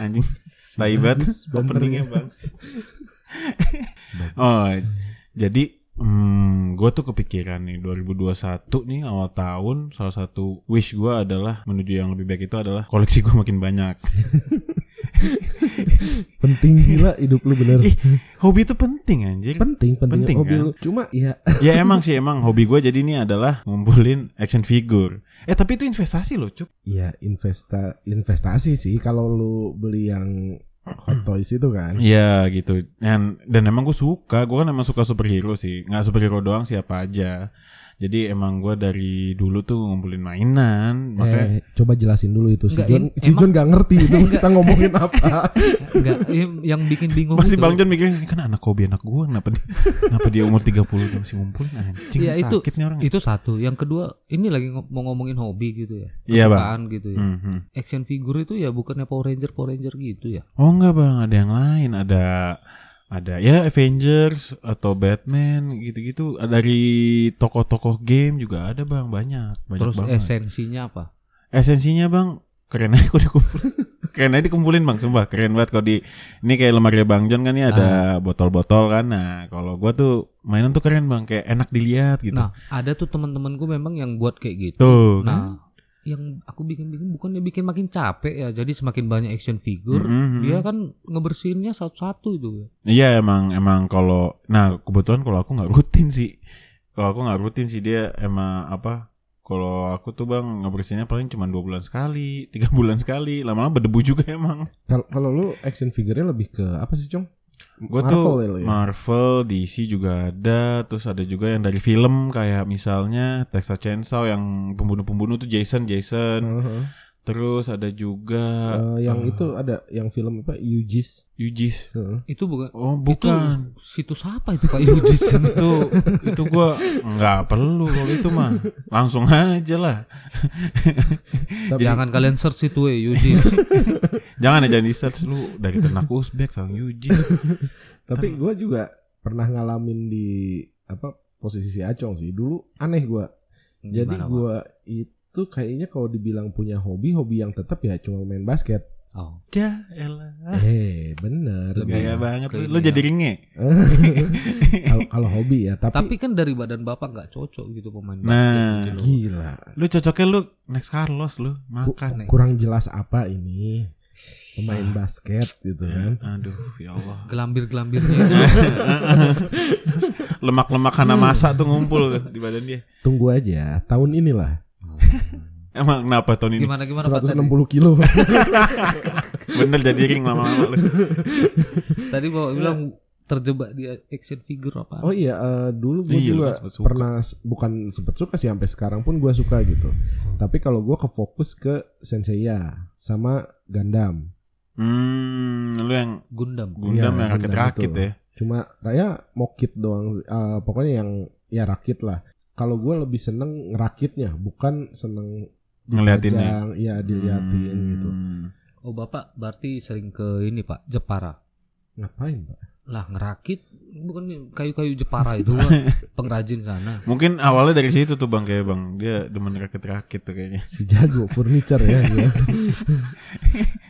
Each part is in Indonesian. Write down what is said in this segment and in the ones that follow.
Anjing. Tai banget openingnya bang. oh, jadi Hmm, gue tuh kepikiran nih 2021 nih awal tahun salah satu wish gue adalah menuju yang lebih baik itu adalah koleksi gue makin banyak. penting gila hidup lu bener. Ih, hobi itu penting anjir. Penting, penting, Penting, hobi kan? lu. Cuma ya ya emang sih emang hobi gue jadi ini adalah ngumpulin action figure. Eh tapi itu investasi loh cuk. ya investa investasi sih kalau lu beli yang hot toys itu kan. Iya gitu. Dan dan emang gue suka, gue kan emang suka superhero sih. Nggak superhero doang siapa aja. Jadi emang gue dari dulu tuh ngumpulin mainan. Makanya Eh, coba jelasin dulu itu. Si Enggak, John, in- si John gak ngerti itu kita ngomongin apa. Enggak, yang- bikin bingung Pasti itu. Bang John mikirnya "Ini kan anak hobi anak gue kenapa dia, kenapa dia umur 30 udah masih ngumpulin anjing Ya itu sakit nih orang. itu satu. Yang kedua, ini lagi mau ngomongin hobi gitu ya. Iya, Bang. Gitu ya. Hmm, hmm. Action figure itu ya bukannya Power Ranger Power Ranger gitu ya. Oh enggak bang, ada yang lain, ada ada ya Avengers atau Batman gitu-gitu. Dari tokoh-tokoh game juga ada bang, banyak, banyak Terus banget. esensinya apa? Esensinya bang, keren aja udah kumpul. keren aja dikumpulin bang, sumpah keren banget kalau di ini kayak lemari Bang John kan ini ada botol-botol kan. Nah kalau gua tuh mainan tuh keren bang, kayak enak dilihat gitu. Nah, ada tuh teman-temanku memang yang buat kayak gitu. tuh. kan? Yang aku bikin bingung bukannya bikin makin capek ya. Jadi semakin banyak action figure, Mhm. dia kan ngebersihinnya satu-satu itu. ya. Iya emang emang kalau nah kebetulan kalau aku nggak rutin sih kalau aku nggak rutin sih dia emang apa kalau aku tuh bang ngebersihinnya paling cuma dua bulan sekali tiga bulan sekali lama-lama berdebu juga emang Kalau kalau lu action figure-nya lebih ke apa sih, Cong? Gue tuh ya? Marvel DC juga ada terus ada juga yang dari film kayak misalnya Texas Chainsaw yang pembunuh-pembunuh tuh Jason Jason Heeh. Terus ada juga Eh, yang itu ada yang film apa? Yujis. Yujis Heeh. Itu bukan oh itu bukan situs apa itu Pak Yujis? itu itu gua nggak perlu kalau itu mah langsung aja lah Tapi Jangan kalian search itu ya Yujis. jangan aja di search lu dari ternak Uzbek sang Yuji tapi gua juga pernah ngalamin di apa posisi si Acong sih. Dulu aneh gua. Jadi Gimana, gua itu kayaknya kalau dibilang punya hobi, hobi yang tetap ya cuma main basket. Oh. ya elah Eh, bener. Lebih gaya ya, banget lu, jadi ringe Kalau hobi ya, tapi, Tapi kan dari badan Bapak nggak cocok gitu pemain Nah. basket loh. gila. lu cocoknya lu next Carlos lu Ku- makan kurang jelas apa ini pemain basket gitu kan. aduh ya Allah Gelambir-gelambirnya itu lemak-lemak karena masa tuh ngumpul di badan dia Tunggu aja, tahun inilah emang kenapa tahun ini gimana gimana Pak tadi? 160 kilo. bener jadi ring lama-lama lu Tadi Bapak bilang terjebak di action figure apa? Oh iya, eh, dulu gue Iya, lu juga kan pernah bukan sempet suka sih sampai sekarang pun gue suka gitu. Tapi kalau gue ke fokus ke Senseiya sama Gundam. hmm lu yang Gundam. Gundam Iya, yang rakit-rakit ya Cuma raya mokit doang. Eh, pokoknya yang ya rakit lah. Kalau gue lebih seneng ngerakitnya, bukan seneng Ngeliatinnya. dipajang, Iya diliatin Hmm. gitu. Oh Bapak berarti sering ke ini Pak Jepara. Ngapain pak? Lah ngerakit bukan kayu-kayu Jepara itu Pak. pengrajin sana. Mungkin awalnya dari situ tuh bang kayak bang dia demen rakit-rakit tuh kayaknya. Si jago furniture ya. dia.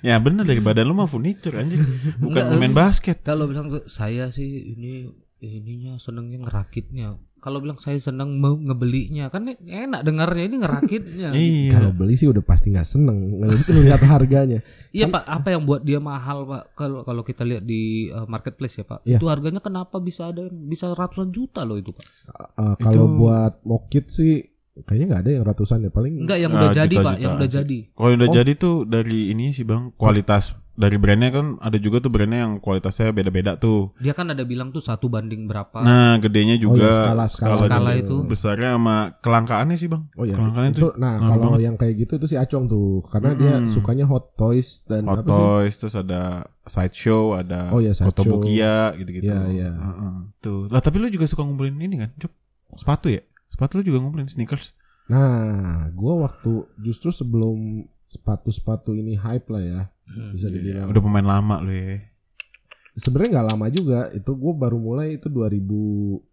Ya bener dari badan lu mah furniture anjing, bukan Enggak, main basket. Kalau bilang saya sih ini ininya senengnya ngerakitnya. Kalau bilang saya seneng mau ngebelinya kan enak dengarnya ini ngerakitnya. Iya. Kalau beli sih udah pasti nggak seneng ngeliat harganya. Iya Pak, apa yang buat dia mahal Pak? Kalau kalau kita lihat di uh, marketplace ya Pak, Iya. itu harganya kenapa bisa ada bisa ratusan juta loh itu Pak? Eh, kalau buat mokit sih kayaknya nggak ada yang ratusan ya paling Enggak yang Ah, udah jadi Pak, juta-jutaan yang udah jadi. Kalau yang Oh. udah jadi tuh dari ini sih bang kualitas dari brandnya kan ada juga tuh brandnya yang kualitasnya beda-beda tuh. Dia kan ada bilang tuh satu banding berapa. Nah gedenya juga iya, skala- skala skala itu. besarnya sama kelangkaannya sih bang. Oh iya, Kelangkaannya itu tuh nah kalau banget. yang kayak gitu itu si Acong tuh karena dia Mm-mm. sukanya hot toys dan Hot apa sih? Toys terus ada sideshow ada Oh iya, sideshow. Kotobukiya gitu-gitu. Iya, iya. Heeh. Tuh. Lah tapi lu juga suka ngumpulin ini kan? Cuk. Sepatu ya? Sepatu lu juga ngumpulin sneakers. Nah, gua waktu justru sebelum sepatu-sepatu ini hype lah ya, Hmm. bisa dibilang. Udah pemain lama lu ya. Sebenarnya nggak lama juga, itu gua baru mulai itu 2013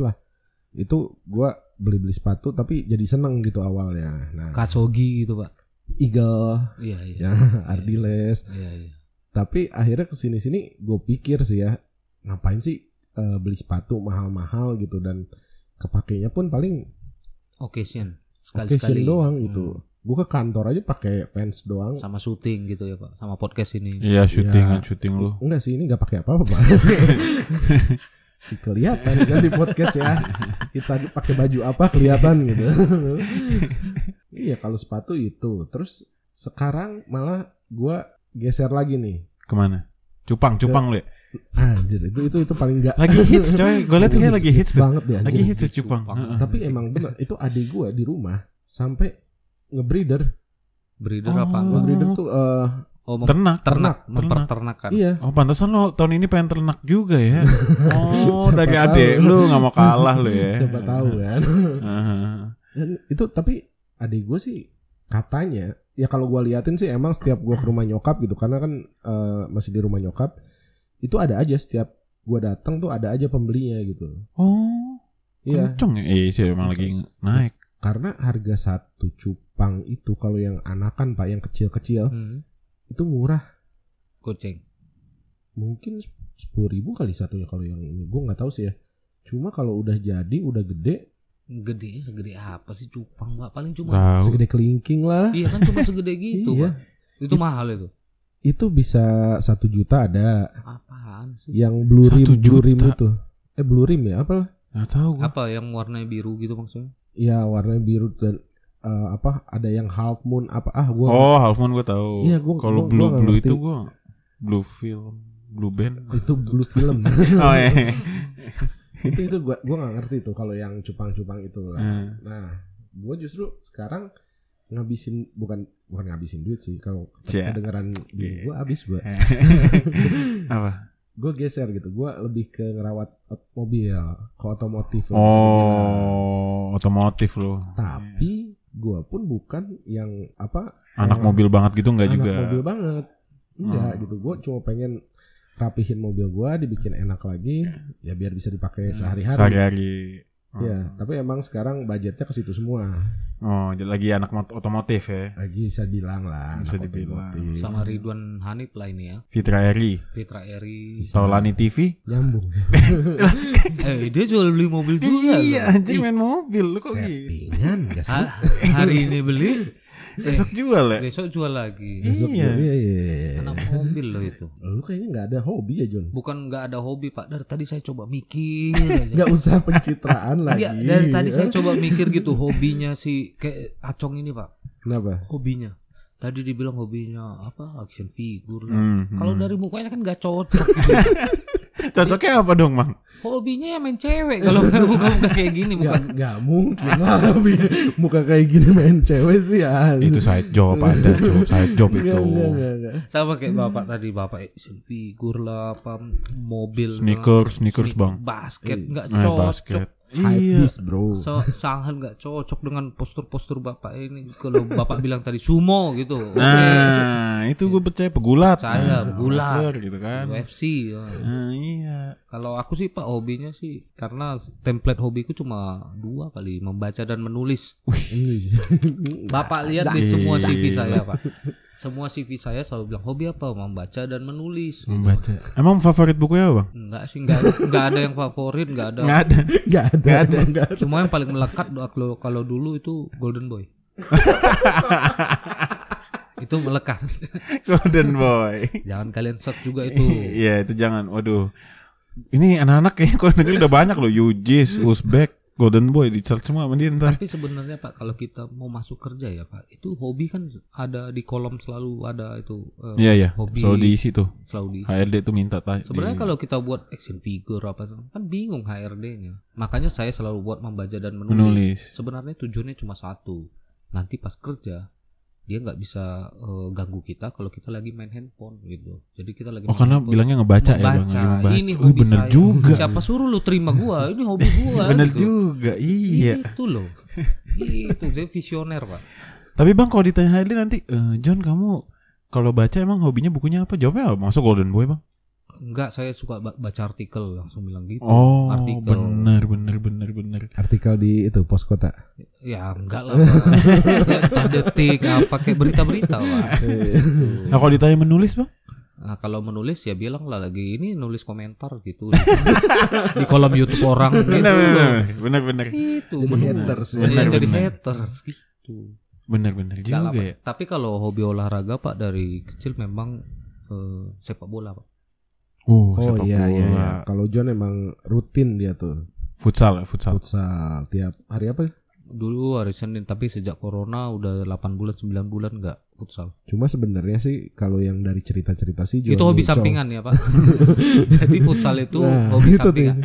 lah. Itu gua beli-beli sepatu tapi jadi seneng gitu awalnya. Nah, Kasogi gitu Pak. Eagle, Iya iya. ya Ardiles. Iya iya. Tapi akhirnya ke sini sini gue pikir sih ya ngapain sih eh, beli sepatu mahal-mahal gitu dan kepakainya pun paling Occasion. occasion Sekali-sekali. doang Hmm. Gue ke kantor aja pakai fans doang. Sama syuting gitu ya Pak. Sama podcast ini. Iya syutingan Ya. syuting lu. Enggak sih ini nggak pakai apa-apa pak. si kelihatan kan di podcast ya kita pakai baju apa kelihatan gitu. iya kalau sepatu itu terus sekarang malah gua geser lagi nih. Ke mana? Cupang, cupang lu ya? Anjir itu itu itu paling enggak Lagi hits coy, gue liat kayak lagi hits tuh. banget ya. Lagi hits cupang. Cupang. Tapi emang bener itu adik gua di rumah sampai ngebreeder. Breeder Oh. apa? Ngebreeder tuh eh Oh, Ternak, ternak, ternak. memperternakan. iya. Oh pantesan lo tahun ini pengen ternak juga ya. Oh dari adek lu gak mau kalah lu ya. Siapa tahu kan. Heeh. Dan itu tapi adik gue sih katanya ya kalau gue liatin sih emang setiap gue ke rumah nyokap gitu karena kan eh, masih di rumah nyokap itu ada aja setiap gue datang tuh ada aja pembelinya gitu. Oh Iya kenceng ya. Iya sih emang lagi naik. Karena harga satu cupang itu kalau yang anakan pak yang kecil-kecil Hmm. itu murah Goceng. mungkin sepuluh ribu kali satunya kalau yang ini gue nggak tahu sih ya. Cuma kalau udah jadi udah gede Gedenya segede apa sih cupang Pak? Paling cuma Tahu. segede kelingking lah. Iya kan cuma segede gitu Iya. Pak. Itu mahal itu. Itu bisa satu juta ada Apaan sih? yang blue rim blue rim itu. Eh blue rim ya apa? Gak tahu gua. Apa yang warnanya biru gitu maksudnya? Ya warnanya biru dan eh, apa ada yang half moon apa ah gua Oh Half Moon gue tahu. Iya, gua- Kalau gua- blue gua blue ngerti. itu gue blue film, blue band. itu blue film oh iya. itu itu gua gua nggak ngerti tuh kalau yang cupang-cupang itu lah. Hmm. Nah, gua justru sekarang ngabisin bukan bukan ngabisin duit sih kalau Cia. kedengeran bini gua habis gua. Apa? Gua geser gitu. Gua lebih ke ngerawat mobil, ke otomotif dibilang. Oh otomotif lo. Tapi gua pun bukan yang apa Anak yang mobil banget gitu nggak anak juga. mobil banget. Enggak Hmm. gitu. Gua cuma pengen rapihin mobil gua dibikin enak lagi ya biar bisa dipakai sehari-hari. Sehari-hari. Oh. Ya, tapi emang sekarang budgetnya ke situ semua. Oh, jadi lagi anak mot- otomotif ya. Lagi bisa bilang lah. Bisa anak dibilang. otomotif. Sama Ridwan Hanif lah ini ya. Fitra Eri, Fitra Eri. Taulani TV. Nyambung. Eh dia jual beli mobil juga. Iya, anjing main mobil lu kok gitu. Settingan gak sih? Ha- hari ini beli, Besok jual ya? besok jual lagi. Besok Iya. iya. iya, iya. Anak mobil loh itu. Lu kayaknya nggak ada hobi ya John. Bukan nggak ada hobi pak. Dari tadi saya coba mikir. Nggak usah pencitraan lagi. Iya, dari tadi saya coba mikir gitu hobinya si kayak Acong ini pak. Kenapa? Hobinya. Tadi dibilang hobinya apa action figure. Hmm, Kalau hmm. dari mukanya kan nggak cocok. gitu. Cocoknya apa dong, Bang? Hobinya ya main cewek. Kalau nggak muka-muka kayak gini Nggak, bukan. nggak mungkin lah Bi- muka kayak gini main cewek sih ya. Itu side job ada side job itu. Nggak, nggak, nggak. Sama kayak bapak tadi bapak action figure lah apa mobil lah, Sneakers, sneakers, Bang. basket nggak Eh, cocok. basket. Hype Iya. bro. So, sangat nggak cocok dengan postur-postur bapak ini. Kalau bapak bilang tadi sumo gitu, oke. Nah, itu gue percaya pegulat. Saya Nah, pegulat. wrestler gitu kan. UFC. ya. Nah, iya. Kalau aku sih pak hobinya sih karena template hobiku cuma dua kali membaca dan menulis. Bapak lihat di semua CV saya pak. Semua CV saya selalu bilang hobi apa membaca dan menulis. Membaca. Emang favorit bukunya apa, Bang? Enggak sih enggak enggak ada yang favorit enggak ada. Nggak ada. Nggak ada. Nggak ada. Nggak ada. Cuma yang paling melekat doa kalau kalau dulu itu Golden Boy. itu melekat. Golden Boy. Jangan kalian search juga itu. Iya, itu jangan. Waduh. Ini anak-anak kayaknya kalau denger udah banyak loh. Yujis, Uzbek, Golden Boy di search semua sama dia ntar. Tapi sebenarnya Pak kalau kita mau masuk kerja ya Pak, itu hobi kan ada di kolom selalu ada itu eh, Iya, iya. hobi Selalu diisi tuh. selalu di. HRD tuh minta tanya. Sebenarnya kalau kita buat action figure apa tuh, kan bingung HRD-nya. Makanya saya selalu buat membaca dan menulis. menulis. Sebenarnya tujuannya cuma satu. Nanti pas kerja dia nggak bisa eh, ganggu kita kalau kita lagi main handphone gitu. Jadi kita lagi Oh, main karena handphone, bilangnya ngebaca, ya, Bang. membaca. Ini Oh, hobi bener saya. juga. Siapa suruh lu terima gua? Ini hobi gua. Bener gitu. juga. Iya. Itu loh. itu jadi visioner, Pak. Tapi Bang kalau ditanya HRD nanti, "Eh, John kamu kalau baca emang hobinya bukunya apa? Jawabnya apa? Masuk Golden Boy, Bang? Enggak saya suka ba- baca artikel langsung bilang gitu Oh, artikel bener bener bener bener. Artikel di itu pos kota. ya enggak lah detik apa kayak berita-berita Pak Nah kalau ditanya menulis bang? Nah, kalau menulis ya bilang lah lagi ini nulis komentar gitu di, kolom YouTube orang gitu Bener bener bener bener Itu Jadi bener. haters ya. Iya, Bener, jadi bener. haters gitu. bener bener Enggak lah, juga ya. Tapi kalau hobi olahraga Pak dari kecil memang eh, sepak bola Pak. Oh, Oh sepak iya iya. bola. iya. Kalau John emang rutin dia tuh Futsal ya futsal. futsal tiap hari apa? Dulu hari Senin tapi sejak corona udah 8 bulan 9 bulan enggak futsal. Cuma sebenarnya sih kalau yang dari cerita-cerita sih John itu hobi sampingan ya Pak. Jadi futsal itu Nah, hobi itu tuh. sampingan.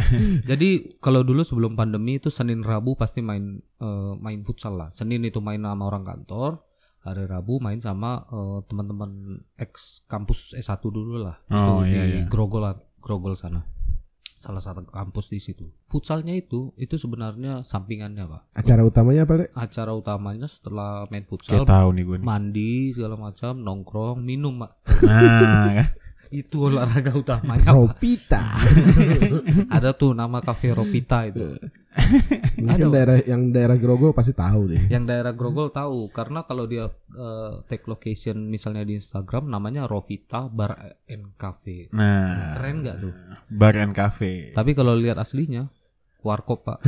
Jadi kalau dulu sebelum pandemi itu Senin Rabu pasti main eh, main futsal lah. Senin itu main sama orang kantor, hari Rabu main sama eh, teman-teman ex kampus S1 dulu lah. Oh, itu iya, di iya. Grogol Grogol sana. Salah satu kampus di situ. Futsalnya itu itu sebenarnya sampingannya Pak. Acara utamanya apa, Lek? Acara utamanya setelah main futsal Kayak tahu nih gue nih. mandi segala macam, nongkrong, minum Pak. Nah, kan? Itu olahraga utamanya. Ropita. Ada tuh nama kafe Ropita itu. Kan daerah yang daerah Grogol pasti tahu deh. Yang daerah Grogol tahu karena kalau dia eh, take location misalnya di Instagram namanya Rovita Bar and Cafe. nah, Keren nggak tuh? bar and cafe. Tapi kalau lihat aslinya warkop pak.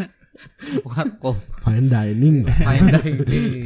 warkop. Fine dining. Main dining.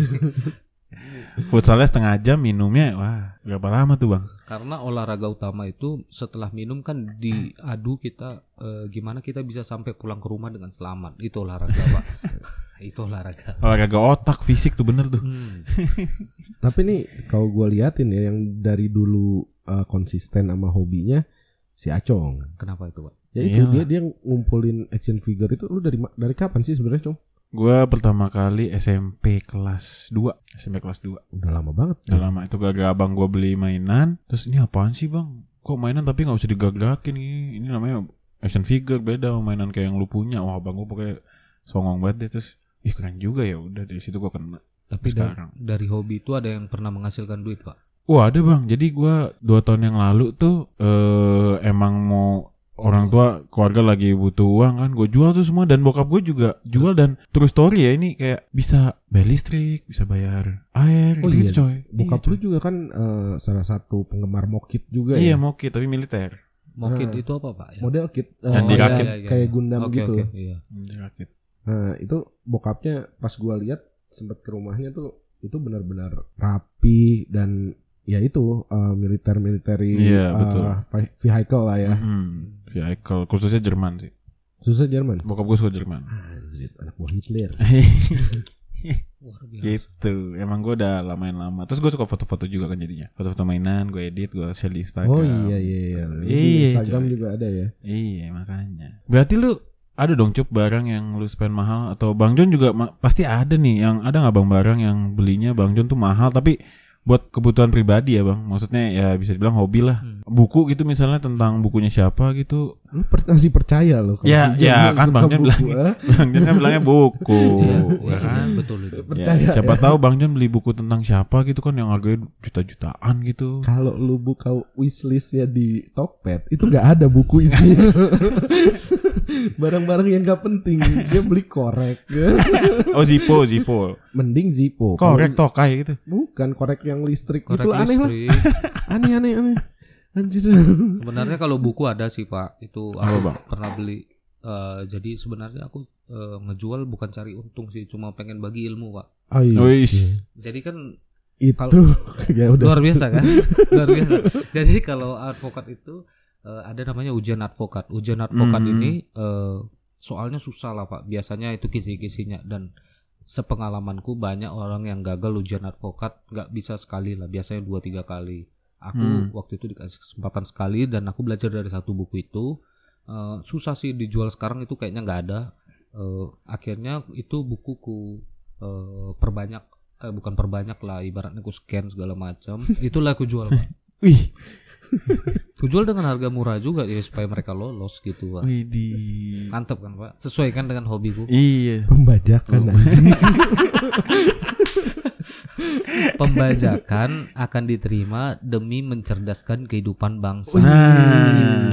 Futsalnya setengah jam minumnya wah berapa lama tuh bang? Karena olahraga utama itu setelah minum kan diadu kita eh, gimana kita bisa sampai pulang ke rumah dengan selamat. Itu olahraga pak. itu olahraga. Olahraga otak fisik tuh bener tuh. Hmm. Tapi nih kalau gue liatin ya yang dari dulu uh, konsisten sama hobinya si Acong. Kenapa itu pak? Ya itu Iyalah. dia dia ngumpulin action figure itu lu dari dari kapan sih sebenarnya, Cong? Gue pertama kali SMP kelas 2 SMP kelas 2 Udah lama banget. Udah lama. Itu gara abang gue beli mainan. Terus ini apaan sih bang? Kok mainan tapi gak usah digagarakin ini Ini namanya action figure beda sama mainan kayak yang lu punya. Wah abang gue pokoknya songong banget deh. Terus ih keren juga ya. Udah dari situ gue kena. Tapi da- Sekarang. dari hobi itu ada yang pernah menghasilkan duit pak? Wah ada bang. Jadi gue dua tahun yang lalu tuh eh Emang mau Orang tua keluarga lagi butuh uang kan Gue jual tuh semua Dan bokap gue juga jual Dan true story ya ini Kayak bisa bayar listrik Bisa bayar air Oh gitu, iya, coy Bokap Iya, lu juga kan eh, salah satu penggemar mokit juga Iya ya. mau kit tapi militer Mungkin Ah. itu apa pak? Ya? Model kit eh, Yang dirakit. kayak- kayak Gundam Oke, gitu. oke, iya. Rakit. Nah, itu bokapnya pas gua lihat sempet ke rumahnya tuh itu benar-benar rapi dan ya itu militer military Iya, betul. vehicle lah ya. Hmm, vehicle khususnya Jerman sih. Susah Jerman. Bokap gue suka Jerman. Anjir, anak buah Hitler. Gitu. Emang gue udah lamain lama. Terus gue suka foto-foto juga kan jadinya. Foto-foto mainan, gue edit, gue share di Instagram. Oh iya iya iya. Di Iya, Instagram coy. juga ada ya. Iya makanya. Berarti lu ada dong cup barang yang lu spend mahal atau Bang John juga ma- pasti ada nih yang ada nggak bang barang yang belinya Bang John tuh mahal tapi buat kebutuhan pribadi ya bang. Maksudnya ya bisa dibilang hobi lah. Buku gitu misalnya tentang bukunya siapa gitu. Lu per masih percaya lo kalau Ya, ya, kan suka Bang John buku, bilang. Bang John kan bilangnya buku. Iya, ya Percaya. Ya, siapa tahu Bang John beli buku tentang siapa gitu kan yang harganya juta-jutaan gitu. Kalau lu buka wishlistnya di Tokped itu nggak ada buku isinya. Barang-barang yang nggak penting dia beli korek. Oh Zippo, Zippo. Mending Zippo. Korek tokai gitu. Bukan korek yang listrik Korek itu aneh lah. listrik. Aneh aneh aneh. Anjir. Sebenarnya kalau buku ada sih pak. Itu Apa, aku Bang? pernah beli. Eh, jadi sebenarnya aku eh, ngejual bukan cari untung sih, cuma pengen bagi ilmu pak. Oh, iya. Jadi kan Itu ya udah. luar biasa kan luar biasa jadi kalau advokat itu eh, ada namanya ujian advokat ujian advokat Hmm. ini eh, soalnya susah lah pak biasanya itu kisi-kisinya dan sepengalamanku banyak orang yang gagal ujian advokat nggak bisa sekali lah biasanya dua tiga kali aku Hmm. waktu itu dikasih kesempatan sekali dan aku belajar dari satu buku itu Eh, susah sih dijual sekarang itu kayaknya nggak ada Eh, akhirnya itu bukuku eh, perbanyak eh, bukan perbanyak lah ibaratnya aku scan segala macam itulah aku jual pak Wih. aku jual dengan harga murah juga ya supaya mereka lolos gitu pak Wih di. mantep kan pak sesuai kan dengan hobiku Iya. Pembajakan Oh. anjing. pembajakan akan diterima demi mencerdaskan kehidupan bangsa. Nah,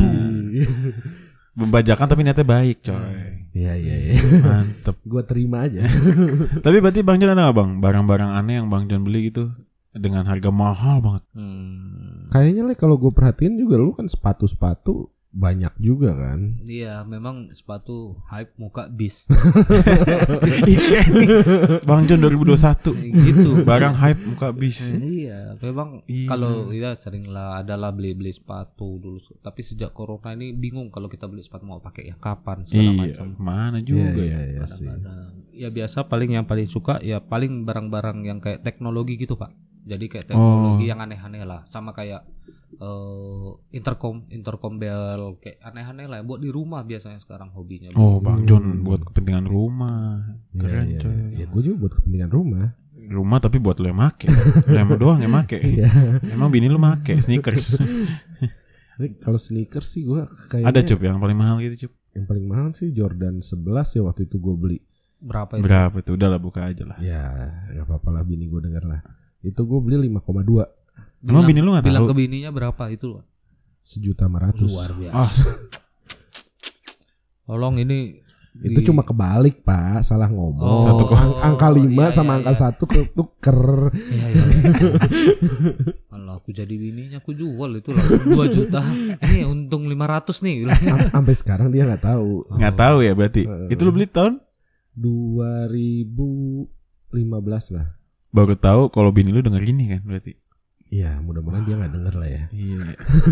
membajakan tapi niatnya baik, coy. Iya iya iya. Mantep. Gua terima aja. Tapi berarti Bang John ada nggak bang barang-barang aneh yang Bang John beli gitu dengan harga mahal banget? Hmm. Kayaknya lah kalau gue perhatiin juga lu kan sepatu-sepatu banyak juga kan. Iya, memang sepatu hype muka bis. bang John 2021 gitu. barang hype muka bis. iya, memang Iya. kalau ya sering lah adalah beli-beli sepatu dulu. Tapi sejak corona ini bingung kalau kita beli sepatu mau pakai yang kapan segala Iya, macam. mana Iya juga iya ya. iya sih. Kadang-kadang. Ya biasa paling yang paling suka ya paling barang-barang yang kayak teknologi gitu pak. Jadi kayak teknologi yang aneh-aneh lah, sama kayak eh, intercom, intercom bel kayak aneh-aneh lah. Buat di rumah biasanya sekarang hobinya. Oh, Bang John buat kepentingan rumah. Iya Keren iya. coy. Ya gue juga buat kepentingan rumah. Rumah tapi buat lo yang make. Lo yang doang yang make. Emang bini lu make sneakers. Tapi kalau sneakers sih gue kayaknya Ada cup yang paling mahal gitu cup. yang paling mahal sih Jordan 11 ya waktu itu gue beli. Berapa itu? Berapa tuh? Udah lah buka aja lah. Ya nggak apa-apa lah bini gue denger lah. Itu gue beli 5,2 Emang bini lu gak bilang tahu? ke bininya berapa itu loh. sejuta lima ratus. Luar biasa. Ah, Tolong ini Itu di- cuma kebalik pak, salah ngomong. Oh, Satu kok. Ang- angka 5 iya, sama iya, angka iya. 1 ketuker. Iya, iya. Kalau aku jadi bininya aku jual itu lah 2 juta. Nih untung 500 nih. Am- Sampai sekarang dia nggak tahu. nggak tahu ya berarti. Itu lu beli tahun? 2015 lah. Baru tahu kalau bini lu denger ini kan berarti. Iya, mudah-mudahan dia nggak denger lah ya. Iya.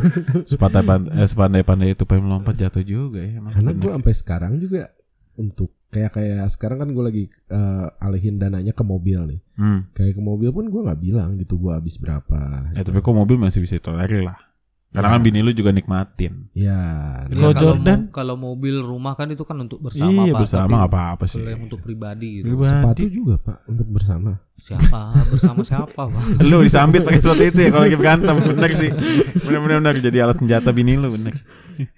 Sepandai pandai, sepandai pandai itu pengen melompat jatuh juga ya. Emang Karena gue sampai sekarang juga untuk kayak kayak sekarang kan gue lagi eh, alihin dananya ke mobil nih. Hmm. Kayak ke mobil pun gue nggak bilang gitu gue habis berapa. Ya tapi kok mobil masih bisa tolerir lah. Karena kan bini lu juga nikmatin. Ya, Ya, Kalau Jordan? mo- kalau mobil rumah kan itu kan untuk bersama iya Pak. bersama Tapi nggak apa-apa sih. Kalau yang untuk pribadi gitu. sepatu Pribadi. juga pak untuk bersama. Siapa? Bersama siapa, Pak? Lu disambit pakai sesuatu itu ya kalau lagi berantem bener sih. Bener-bener bener jadi alat senjata bini lu bener.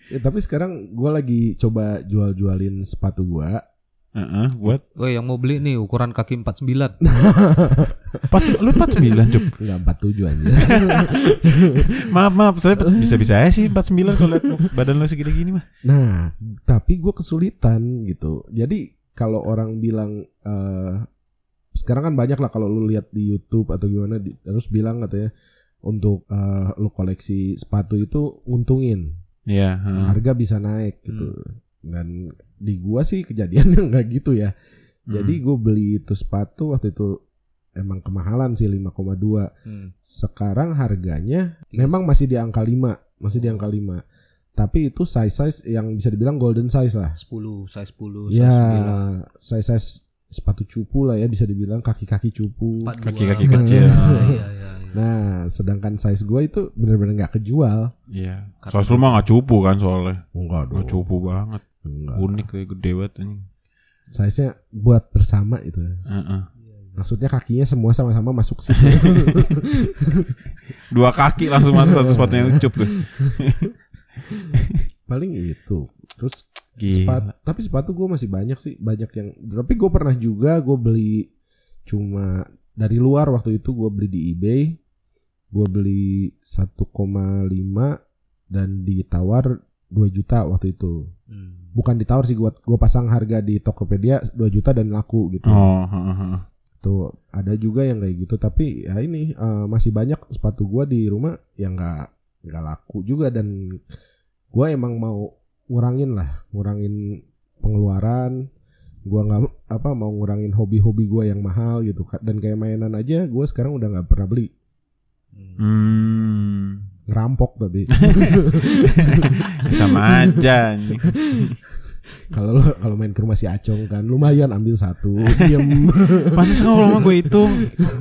Ya, tapi sekarang gue lagi coba jual-jualin sepatu gue. Heeh, buat Woi, yang mau beli nih ukuran kaki 49. pas lu 49 cup. Nggak 47 aja. Maaf maaf saya bisa-bisa aja sih 49 kalau lihat badan lu segini gini mah. Nah, tapi gue kesulitan gitu. Jadi kalau orang bilang eh sekarang kan banyak lah kalau lu lihat di YouTube atau gimana di, terus bilang katanya untuk eh, lu koleksi sepatu itu untungin, Iya, heeh. harga bisa naik gitu. Dan di gua sih kejadiannya nggak gitu ya. Jadi gue beli itu sepatu waktu itu emang kemahalan sih 5,2. Hmm. Sekarang harganya memang masih di angka 5, masih di angka 5. Tapi itu size-size yang bisa dibilang golden size lah. 10, size 10, size Ya, 9. size-size sepatu cupu lah ya bisa dibilang kaki-kaki cupu. 42. Kaki-kaki kecil. Iya, iya, iya. Nah, sedangkan size gue itu bener-bener nggak kejual. Iya. Soal lu mah gak cupu kan soalnya. Enggak Gak cupu banget. Enggak. Unik kayak gede banget anjing. Size-nya buat bersama itu. Heeh. Maksudnya kakinya semua sama-sama masuk situ. Dua kaki langsung masuk satu sepatunya cup tuh. Paling itu. Terus Gila. sepatu, tapi sepatu gue masih banyak sih, banyak yang. Tapi gue pernah juga gue beli cuma dari luar waktu itu gue beli di eBay. Gue beli 1,5 dan ditawar 2 juta waktu itu. Hmm. Bukan ditawar sih gue gua pasang harga di Tokopedia 2 juta dan laku gitu. Oh, heeh, heeh. Tuh ada juga yang kayak gitu tapi ya ini eh, masih banyak sepatu gua di rumah yang nggak nggak laku juga dan gua emang mau ngurangin lah ngurangin pengeluaran gua nggak apa mau ngurangin hobi-hobi gua yang mahal gitu dan kayak mainan aja gua sekarang udah nggak pernah beli Hmm. Ngerampok tapi Sama aja kalau lo- kalau main ke rumah si Acong kan lumayan ambil satu diem Pantes kalau lama gue itu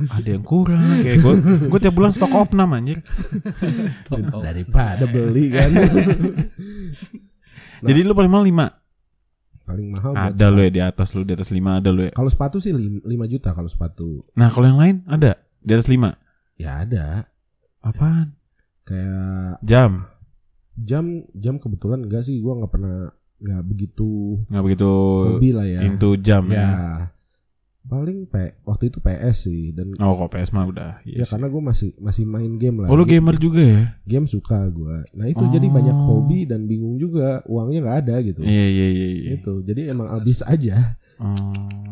ada yang kurang kayak gue gue tiap bulan stok opnam anjir. Stop. daripada beli kan Jadi lu paling mahal 5. paling mahal Ada lu ya di atas lu di atas 5 ada lu ya. kalau sepatu sih 5 juta kalau sepatu Nah, kalau yang lain ada di atas 5. ya ada Apaan? Kayak Jam. jam jam kebetulan enggak sih gua nggak pernah nggak begitu Nggak begitu hobi lah ya into jam ya ya. paling P, waktu itu PS sih dan Oh kok PS mah udah. ya Iya sih. karena gue masih masih main game lah. Oh lu gamer juga ya? game suka gue. Nah itu jadi Oh. banyak hobi dan bingung juga uangnya nggak ada gitu. Iya iya iya. iya. Itu jadi emang habis aja. Oh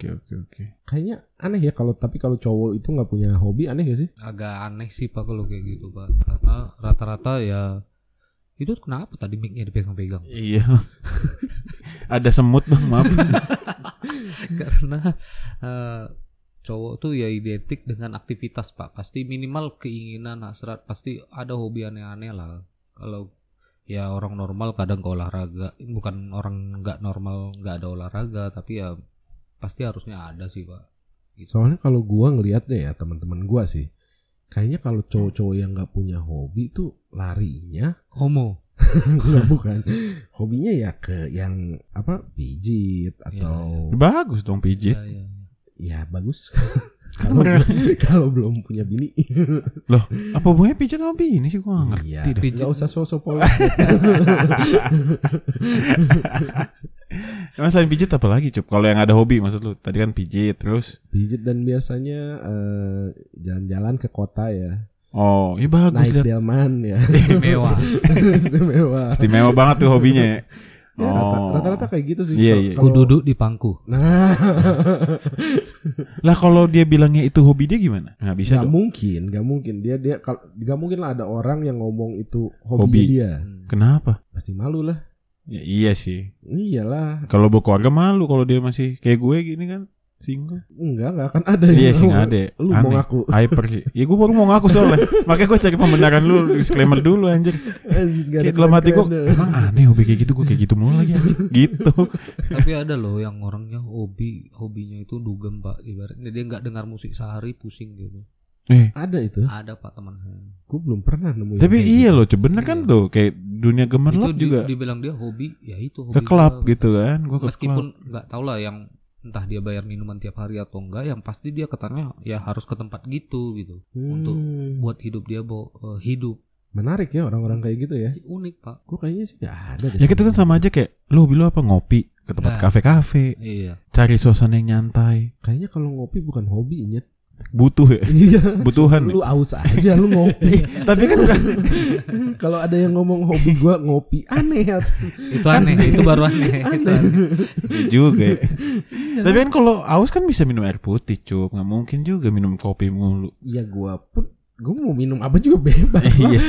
oke oke oke. Kayaknya aneh ya kalau tapi kalau cowok itu nggak punya hobi aneh gak sih? agak aneh sih pak kalau kayak gitu pak karena rata-rata ya itu kenapa tadi mic-nya dipegang-pegang Iya. Ada semut bang maaf. karena eh, cowok tuh ya identik dengan aktivitas pak pasti minimal keinginan hasrat pasti ada hobi aneh-aneh lah kalau ya orang normal kadang ke olahraga bukan orang nggak normal nggak ada olahraga tapi ya pasti harusnya ada sih pak Soalnya kalau gua ngelihatnya ya teman-teman gua sih, kayaknya kalau cowok-cowok yang nggak punya hobi tuh larinya homo Enggak bukan. Hobinya ya ke yang apa pijit atau Bagus dong pijit. ya, ya, ya. ya bagus. kalau kalau belum punya bini. Loh apa hubungannya pijit sama bini sih gua nggak Iya. ngerti. Pijit. Enggak usah sosok polos. Emang selain pijit apa lagi cup? Kalau yang ada hobi maksud lu? Tadi kan pijit terus. pijit dan biasanya eh, jalan-jalan ke kota ya. Oh iya bagus Naik delman ya. mewah Istimewa. Istimewa banget tuh hobinya ya. Ya, Oh. rata-rata kayak gitu sih. Iya, iya. ku kalau- duduk di pangku Nah, Lah kalau dia bilangnya itu hobi dia gimana? Nggak bisa nggak dong. mungkin, nggak mungkin dia dia kalau nggak mungkin lah ada orang yang ngomong itu hobi, Hobi. dia. Kenapa? Pasti malu lah. Ya, iya sih. Iyalah, Kalau berkeluarga malu kalau dia masih kayak gue gini kan single. enggak enggak akan ada Iya yang sih ngomong. nggak ada. Lu mau Aneh. ngaku. Hyper sih. Ya gue baru mau ngaku soalnya. Makanya gue cari pembenaran lu disclaimer dulu anjir. Kayak dalam hati gue emang aneh hobi kayak gitu gue kayak gitu mulu lagi anjir. Gitu. tapi ada loh yang orangnya hobi hobinya itu dugem pak ibaratnya dia nggak dengar musik sehari pusing gitu Eh, Ada itu. ada pak teman Gue belum pernah nemuin. tapi iya gitu. loh, bener kan tuh kayak dunia itu gemerlap di- juga dibilang dia hobi ya itu hobi ke klub gua. gitu kan. Gue ke meskipun nggak tahu lah yang entah dia bayar minuman tiap hari atau enggak yang pasti dia katanya ya harus ke tempat gitu gitu Hmm, untuk buat hidup dia bo eh, hidup menarik ya orang-orang kayak gitu ya. unik pak Gue kayaknya sih nggak ada deh. Ya gitu kan sama aja kayak lu hobi lu apa ngopi ke tempat Nah. kafe-kafe, iya cari suasana yang nyantai. Kayaknya kalau ngopi bukan hobi nyet. Butuh ya. Iya. Butuhan ya? Lu aus aja lu ngopi. Tapi kan kalau ada yang ngomong hobi gua ngopi aneh ya. itu aneh itu baru aneh itu aneh. Iya juga ya. Tapi kan kalau aus kan bisa minum air putih, Cup. Nggak mungkin juga minum kopi mulu. Ya gua pun gue mau minum apa juga bebas. lah. Iya.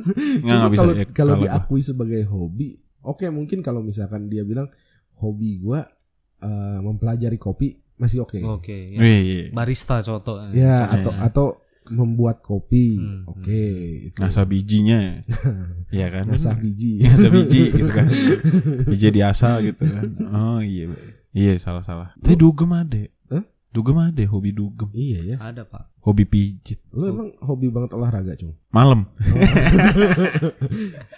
Cuma kalau ya, kalau diakui sebagai hobi, oke mungkin kalau misalkan dia bilang hobi gua eh, mempelajari kopi masih oke. oke ya. Iya, iya. barista contoh Ya atau atau membuat kopi, Hmm, oke. itu. Ngasah bijinya. Iya kan? Ngasah biji. Ngasah biji gitu kan. Biji diasah gitu kan. Oh iya. Iya salah-salah. Tapi dugem ada. Hah? Dugem ada hobi dugem. Iya ya. ada pak Hobi pijit. Lu emang hobi banget olahraga, Cung? Malam.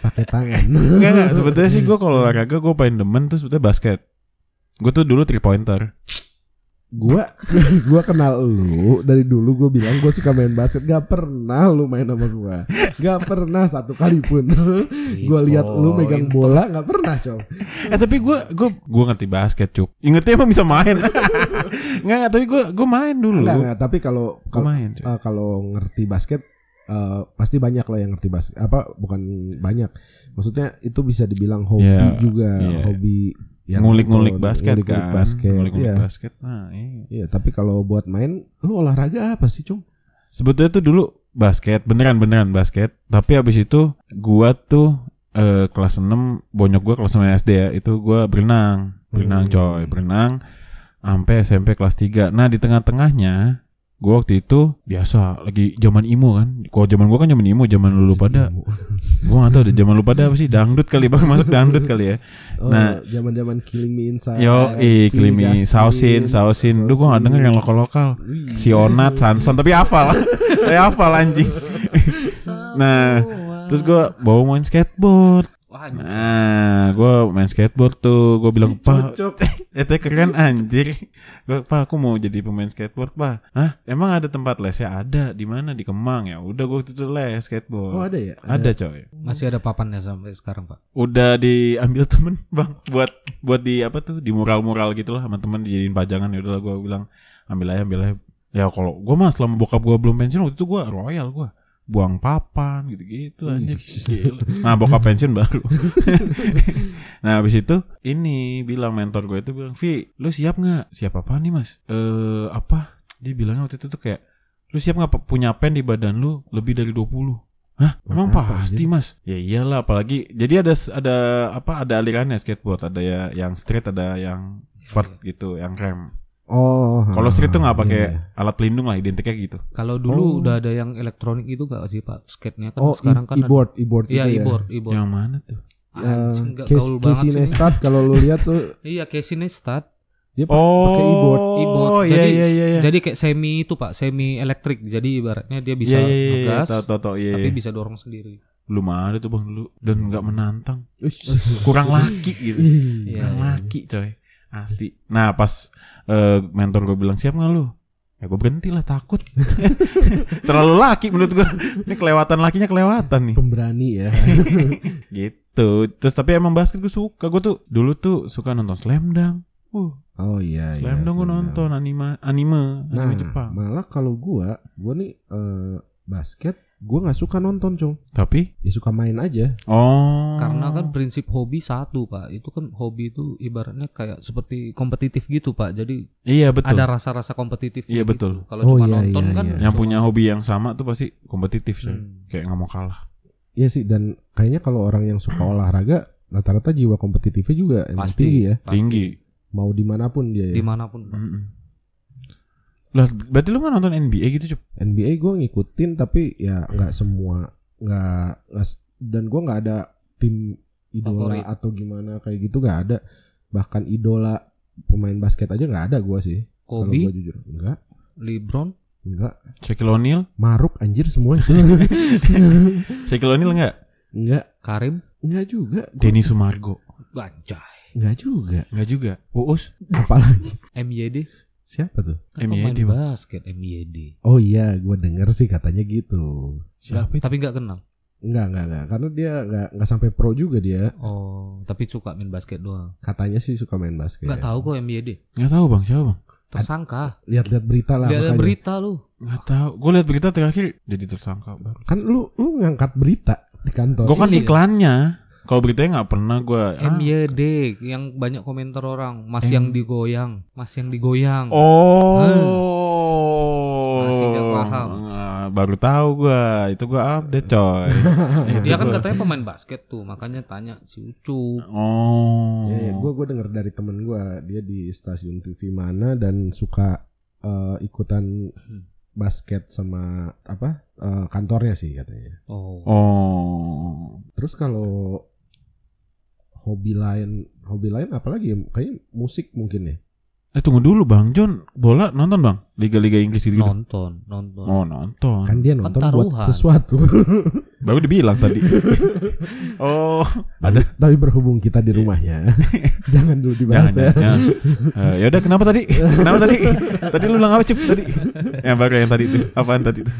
Pakai tangan. Enggak enggak. Sebetulnya sih gue kalau olahraga gue paling demen tuh sebetulnya basket. Gue tuh dulu three pointer. Gua gua kenal lu dari dulu gua bilang gua suka main basket gak pernah lu main sama gua gak pernah satu kali pun gua lihat lu megang bola gak pernah cow Eh tapi gue gue gue ngerti basket cup. Ingetnya emang bisa main. Enggak enggak. Tapi gue gue main dulu. enggak enggak tapi kalau Gue kalau eh, kalau ngerti basket eh, pasti banyak lah yang ngerti basket apa bukan banyak maksudnya itu bisa dibilang hobi Iya, juga iya. hobi yang Ngulik-ngulik basket ngulik-ngulik kan. basket Ngulik-ngulik iya. basket. Nah, iya. Iya, tapi kalau buat main lu olahraga apa sih cung Sebetulnya tuh dulu basket, beneran-beneran basket. Tapi habis itu gua tuh eh, kelas 6, bonyok gua kelas 6 SD ya, itu gua berenang. Berenang Hmm. coy, berenang sampai SMP kelas 3. Nah, di tengah-tengahnya gua waktu itu biasa lagi zaman imo kan. Kalau zaman gua kan zaman imo, zaman lulu pada gua gak tahu deh zaman lu pada apa sih dangdut kali baru masuk dangdut kali ya. Oh, Nah. zaman-zaman Killing Me Inside. Yo, Chili Klimi, Gaskin, sausin, sausin. Duh, gua gak denger yang lokal-lokal. Si Onat, Sanson, tapi hafal. Saya hafal anjing. nah, terus gua bawa main skateboard. Apa Nah, gue main skateboard tuh. Gue bilang, Pak, Cocok. itu keren anjir. Gue, Pak, aku mau jadi pemain skateboard, Pak. Hah? Emang ada tempat lesnya? Ada. Di mana? Di Kemang ya. Udah gue itu les skateboard. Oh ada ya? Ada, coy. Masih ada papannya sampai sekarang pak. Udah diambil temen, Bang. Buat buat di apa tuh? Di mural-mural gitu lah sama temen dijadiin pajangan. Ya udahlah gue bilang, ambil aja, ambil aja. Ya kalau gue mah selama bokap gue belum pensiun waktu itu gue royal gue buang papan gitu-gitu anjir. Gila. Nah bokap pensiun baru. nah habis itu ini bilang mentor gue itu bilang, "Vi, lu siap nggak? Siap apa nih mas? Eh apa? Dia bilangnya waktu itu tuh kayak, lu siap nggak punya pen di badan lu lebih dari 20 Hah? Emang apa, pasti mas? Ya iyalah apalagi jadi ada ada apa ada alirannya skateboard ada ya yang street ada yang vert gitu yang rem. Oh. Kalau street tuh nggak iya, pakai iya. alat pelindung lah identiknya gitu. Kalau dulu udah ada yang elektronik itu gak sih pak? Skate-nya kan Oh, sekarang e- kan e-board, e-board Iya gitu ya. e-board, e-board. Yang mana tuh? Anjing, nggak Case, gaul Casey banget sih. Neistat kalau lu lihat tuh Iya Casey Neistat. dia pa- Oh, pakai e-board. e-board. Oh, iya jadi iya iya. iya. jadi kayak semi itu pak, semi elektrik. Jadi ibaratnya dia bisa Iya, iya, iya, ngegas, tahu, tahu, iya, tapi iya. bisa dorong sendiri. belum ada tuh bang dulu dan nggak menantang kurang laki gitu Iya, kurang iya. laki coy asli. Nah pas eh, mentor gue bilang siap nggak lu? Ya gue berhenti lah takut. Terlalu laki menurut gue ini kelewatan lakinya kelewatan nih. Pemberani ya. gitu. Terus tapi emang basket gue suka. Gue tuh dulu tuh suka nonton Slam Dunk. Uh. Oh iya iya. Slam Dunk gue nonton anime anime Nah, anime Jepang. malah kalau gua, gua nih eh, basket, gua nggak suka nonton, Cong. tapi Ya suka main aja. oh Karena kan prinsip hobi satu pak, itu kan hobi itu ibaratnya kayak seperti kompetitif gitu pak. Jadi iya betul ada rasa-rasa kompetitif. Iya, betul. Kalau Oh, cuma iya, nonton iya, kan iya. yang cuma- punya hobi yang sama tuh pasti kompetitif coy. Hmm. kayak nggak mau kalah Iya sih dan kayaknya kalau orang yang suka olahraga rata-rata jiwa kompetitifnya juga emang Pasti. tinggi ya. Pasti. tinggi Mau di mana pun dia ya. di mana pun. Pak. Mm-mm. Lah, berarti lu nggak nonton NBA gitu, Cup? NBA gue ngikutin tapi ya nggak semua nggak dan gue nggak ada tim idola Favorit. atau gimana kayak gitu nggak ada bahkan idola pemain basket aja nggak ada gue sih kalau Kobe, gue jujur nggak LeBron, nggak Shaquille O'Neal? maruk anjir semua itu Shaquille O'Neal nggak? nggak Karim, nggak juga Denny Sumargo? Banjai, nggak juga Nggak juga. Uus? apalagi MYD, siapa tuh kan MYD, Bang. basket MYD. oh iya gue denger sih katanya gitu Siapa Nggak- itu? tapi nggak kenal. nggak nggak nggak karena dia nggak nggak sampai pro juga dia Oh, tapi suka main basket doang. katanya sih suka main basket Nggak tahu kok MYD. Nggak tahu bang, siapa bang? Tersangka. lihat-lihat berita lah makanya. berita lu. Nggak tahu. Gue lihat berita terakhir jadi tersangka baru. kan lu lu ngangkat berita di kantor Gue kan Iya. iklannya. Kalau beritanya nggak pernah gue. Ah. MYD yang banyak komentar orang, Mas yang digoyang, Mas yang digoyang. Oh. Masih nggak paham. Ah, Baru tahu gue. Itu gue update coy. Dia kan katanya pemain basket tuh, makanya tanya si Ucup. Oh. Ya, gue gue dengar dari temen gue dia di stasiun TV mana dan suka eh, ikutan basket sama apa eh, kantornya sih katanya. Oh. Oh. Terus kalau hobi lain hobi lain apalagi ya kayaknya musik mungkin ya. Eh tunggu dulu bang John bola nonton bang liga-liga Inggris gitu. Nonton, nonton. Oh nonton. Kan dia nonton Kan buat sesuatu. Baru dibilang tadi. oh ada. Tapi berhubung kita di rumahnya, jangan dulu Jangan, dibahas ya. jangan, jangan. Eh, ya udah kenapa tadi? Kenapa tadi? Tadi lu bilang apa cip tadi? Yang baru yang tadi itu. Apaan tadi itu?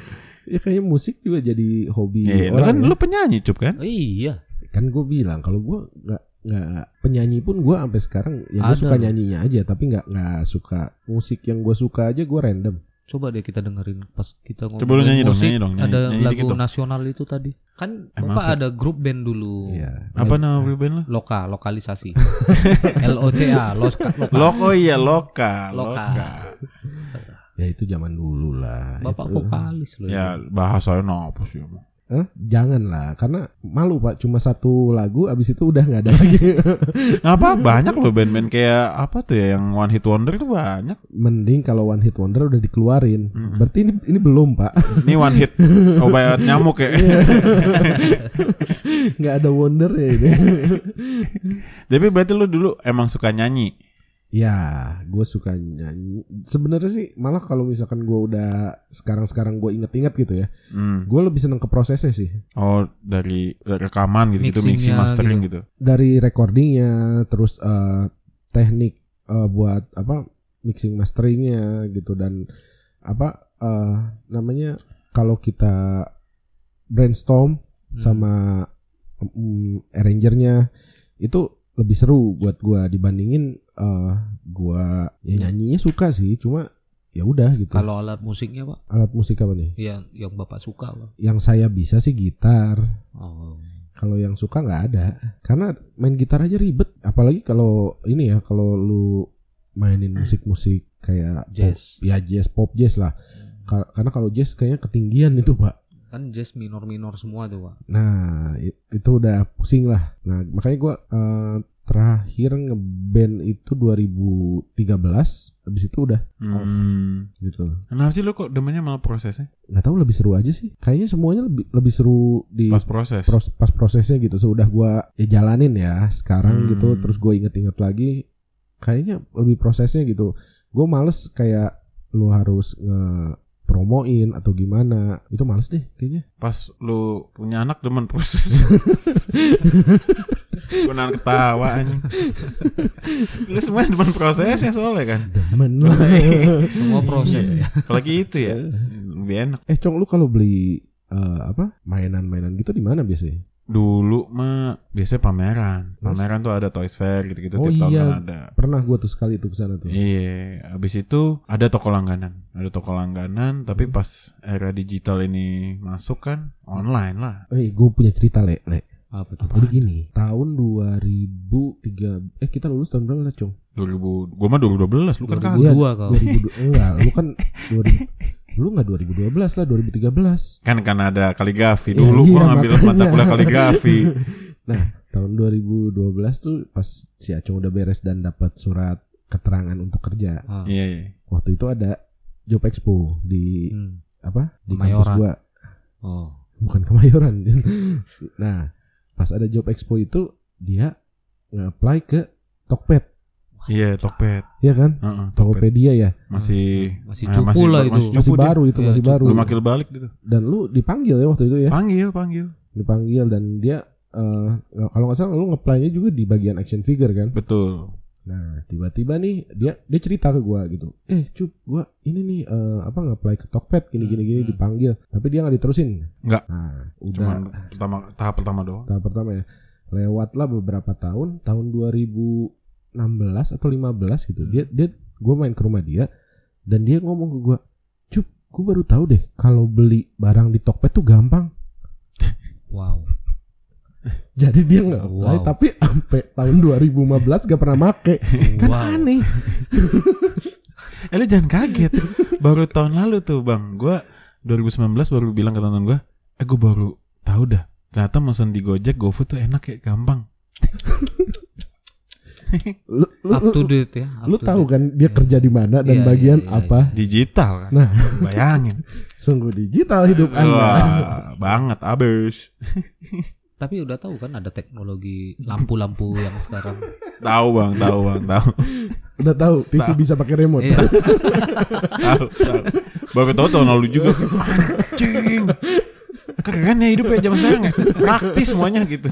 Ya kayaknya musik juga jadi hobi lu orang. kan ya. lu penyanyi cup kan? Oh, iya. kan gue bilang kalau gue nggak nggak penyanyi pun gue sampai sekarang ya gue suka nyanyinya aja tapi nggak nggak suka musik yang gue suka aja gue random Coba deh kita dengerin pas kita ngomongin Coba lu nyanyi dong, musik, nyanyi dong, nyanyi- ada nyanyi lagu dikit dong. nasional itu tadi. Kan Emang Bapak apa? ada grup band dulu. Iya. Apa nama band lu? Loka, lokalisasi. L O C A, loka. loka. Loko iya loka. Loka. ya itu zaman dulu lah Bapak Itu- vokalis loh. Ya bahasanya apa sih emang? Hah? jangan lah karena malu pak cuma satu lagu abis itu udah nggak ada lagi Apa banyak loh band-band kayak apa tuh ya yang one hit wonder itu banyak. mending kalau one hit wonder udah dikeluarin berarti ini ini belum pak Ini one hit obat nyamuk ya. nggak ada wonder ya ini Tapi berarti lu dulu emang suka nyanyi. Ya, gue suka nyanyi. Sebenarnya sih malah kalau misalkan gue udah sekarang-sekarang gue inget-inget gitu ya, Hmm. gue lebih seneng ke prosesnya sih. Oh dari rekaman gitu gitu mixing mastering gitu. gitu. Dari recordingnya, terus eh, teknik eh, buat apa mixing masteringnya gitu dan apa eh, namanya kalau kita brainstorm Hmm. sama mm, arrangernya itu lebih seru buat gua dibandingin eh gua ya nyanyinya suka sih cuma ya udah gitu. Kalau alat musiknya pak, alat musik apa nih? Yang yang bapak suka pak. yang saya bisa sih gitar. Oh. kalau yang suka nggak ada. Karena main gitar aja ribet. Apalagi kalau ini ya kalau lu mainin musik-musik kayak Jazz. pop, ya jazz pop jazz lah. Ka- karena kalau jazz kayaknya ketinggian itu pak Kan jazz minor-minor semua tuh pak. Nah itu udah pusing lah. Nah makanya gua eh, terakhir ngeband itu 2013. Habis itu udah off Hmm. gitu. Kenapa sih lu kok demennya malah prosesnya? Nggak tahu lebih seru aja sih. Kayaknya semuanya lebih lebih seru di Pas proses. pros- pas prosesnya gitu. Sudah gua ya jalanin ya sekarang Hmm. gitu. Terus gue inget-inget lagi. Kayaknya lebih prosesnya gitu. Gue males kayak lu harus nge promoin atau gimana itu males deh kayaknya Pas lu punya anak demen proses. Gue nahan ketawa anjing. Lu semua demen prosesnya soalnya kan. demen lah Semua proses ya. Apalagi itu ya. Lebih enak. Eh Cong lu kalau beli eh, apa mainan-mainan gitu di mana biasanya? Dulu mah biasanya pameran. Pameran tuh ada Toys Fair gitu-gitu Oh tiap tahun iya. kan ada. Pernah gua tuh sekali tuh ke sana tuh. Iya, habis itu ada toko langganan. Ada toko langganan, tapi pas era digital ini masuk kan online lah. Eh gue punya cerita le, le. Apa tuh? Jadi gini, tahun 2003 eh kita lulus tahun berapa lah, Cong? 2000, gua mah 2012, lu kan 2002 kagak. Iya, kau. 2002 enggak, lu kan 2000 lu enggak 2012 lah, 2013. Kan kan ada kaligrafi. Iya, Dulu iya, gua ngambil mata kuliah kaligrafi. Nah, tahun 2012 tuh pas si Acung udah beres dan dapat surat keterangan untuk kerja. Ah. Iya, iya. Waktu itu ada job expo di Hmm. apa? Di Kemayoran. kampus gua. Oh. bukan kemayoran. nah, pas ada job expo itu dia nge-apply ke Tokped, Iya, Tokped. ya kan? Heeh, Tokped. Tokopedia ya. Masih Masih eh, cupu lah itu. Masih, Masih dia. baru itu, Iya, masih cukup. baru. Belum makil balik gitu. Dan lu dipanggil ya waktu itu ya. Panggil, panggil. Dipanggil dan dia eh, kalau nggak salah lu nge-apply-nya juga di bagian action figure kan. Betul. Nah, tiba-tiba nih dia dia cerita ke gua gitu. Eh, cup, gua ini nih eh, apa nge-apply ke Tokped gini gini gini Hmm. dipanggil, tapi dia nggak diterusin. Enggak. Nah, udah Cuman pertama tahap pertama doang. tahap pertama ya. Lewatlah beberapa tahun, tahun 2016 atau 15 gitu. Dia dia gue main ke rumah dia dan dia ngomong ke gue, "Cup, gue baru tahu deh kalau beli barang di Tokped tuh gampang." Wow. Jadi dia nggak Wow. tapi sampai tahun 2015 gak pernah make. Kan Wow. aneh. Eh lu jangan kaget. baru tahun lalu tuh, Bang. Gua 2019 baru bilang ke teman gua, "Eh gua baru tahu dah. Ternyata mesen di Gojek, GoFood tuh enak ya, gampang." Lu lu, Up to date ya. up lu tahu date. kan dia kerja di mana dan Iya, bagian iya, iya, apa? Digital kan. Nah. bayangin. Sungguh digital hidup Anda. Wah, banget abis. Tapi udah tahu kan ada teknologi lampu-lampu yang sekarang. Tahu Bang, tahu Bang, tahu. Udah tahu TV bisa pakai remote. Iya. Tahu, tahu. Baru tahu tahun lalu juga. Anjing. Keren ya hidup ya zaman sekarang ya. Praktis semuanya gitu.